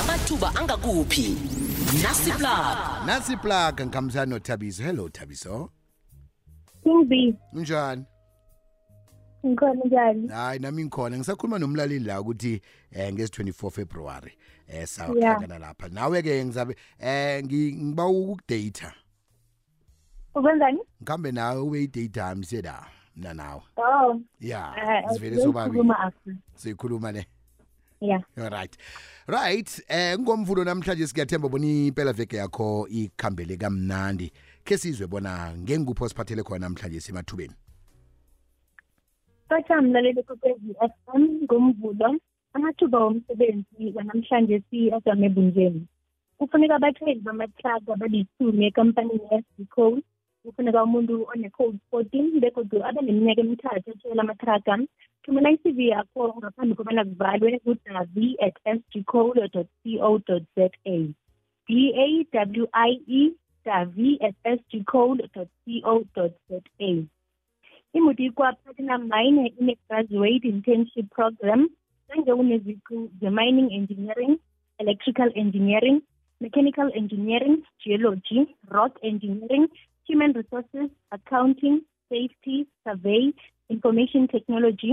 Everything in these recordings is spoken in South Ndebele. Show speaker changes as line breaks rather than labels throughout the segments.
amathuba angakuphi nasi plaga
nasi plaga ngikhambisana nothabiso hello thabiso
Kumbi.
Unjani?
Ngikhona njani?
Hayi nami ngikhona ngisakhuluma nomlaleli la ukuthi eh ngezi 24 February eh sahlangana lapha. Nawe ke ngizabe eh ngiba ukudata.
ukwenzani
ngikhambe nawe ube yi-date yami seda mna nawe
oh
ya
eh,
sivele sobabili siyikhuluma le
yeah
right right eh ngomvulo namhlanje siyathemba bona impela veke yakho ikhambele kamnandi ke sizwe bona ngengikupho siphathele khona namhlanje simathubeni
Bacha mlaleli kokwezi FM ngomvulo amathuba womsebenzi wanamhlanje si ajame bunjeni kufuneka abathweli bamathraga abalitshumi ekampanini yasco kufuneka umuntu one-code fourteen begodu abe neminyaka emithathu etshela amathraga thumela i-cv yakho ngaphambi kobana kuvalwe kudavi at s g colo co za d a w i e davi at s g colo co za imudikwa platinum mine ine-graduate internship program kanje kuneziqu ze-mining engineering electrical engineering mechanical engineering geology rock engineering human resources accounting safety survey information technology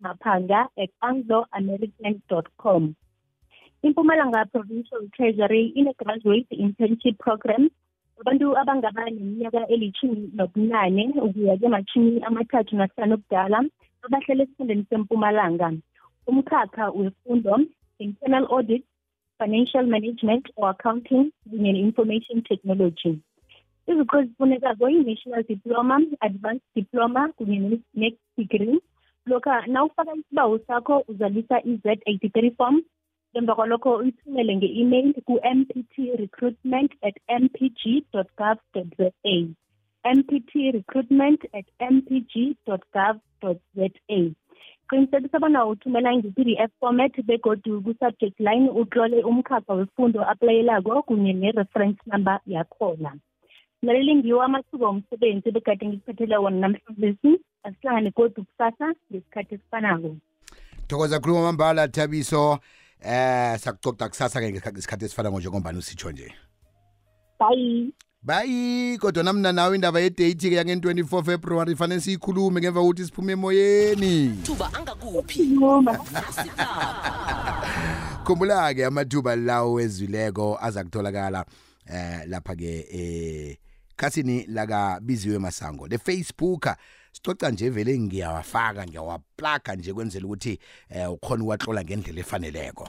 maphanga at angloamerican.com impumalanga provincial treasury ine-graduate internship program abantu abangaba neminyaka elithumi nobunane ukuya kemashumi amathathu nahlanu obudala abahlele esifundeni sempumalanga umkhakha wefundo internal audit financial management or accounting kunye ne-information technology iziqu ezifunekako i-national diploma advanced diploma kunye ne-next degree lokha nawufaka isibawu sakho uzalisa i-z eighty three form emva kwalokho uyithumele nge-email ku-mpt recruitment at mpg gov za mptrecruitment at mpg.gov.za qinisekisa bona uthumela nge-pdf format begodu ku-subject line utlole umkhakha wefundo aplayelako kunye ne-reference number yakhona laleli ngiwo amathuba womsebenzi bekade ngikuphathela wona namhlanje asihlangane godu kusasa ngesikhathi esifanako
thokoza khuluma mambala thabiso eh sakucoca kusasa ke ngesikhathi esifana ngo njengombani usitsho nje
bayi
bayi kodwa namna nawe indaba yedate ke yangen-24 february fanele siyikhulume ngemva kokuthi siphume emoyeni
thuba angakuphi
khumbula-ke amathuba lawo ezwileko aza kutholakala eh lapha ke eh kasini laka biziwe masango le facebooker sicoca nje vele ngiyawafaka ngiyawaplaga nje kwenzela ukuthi eh ukhona uwatlola ngendlela efaneleko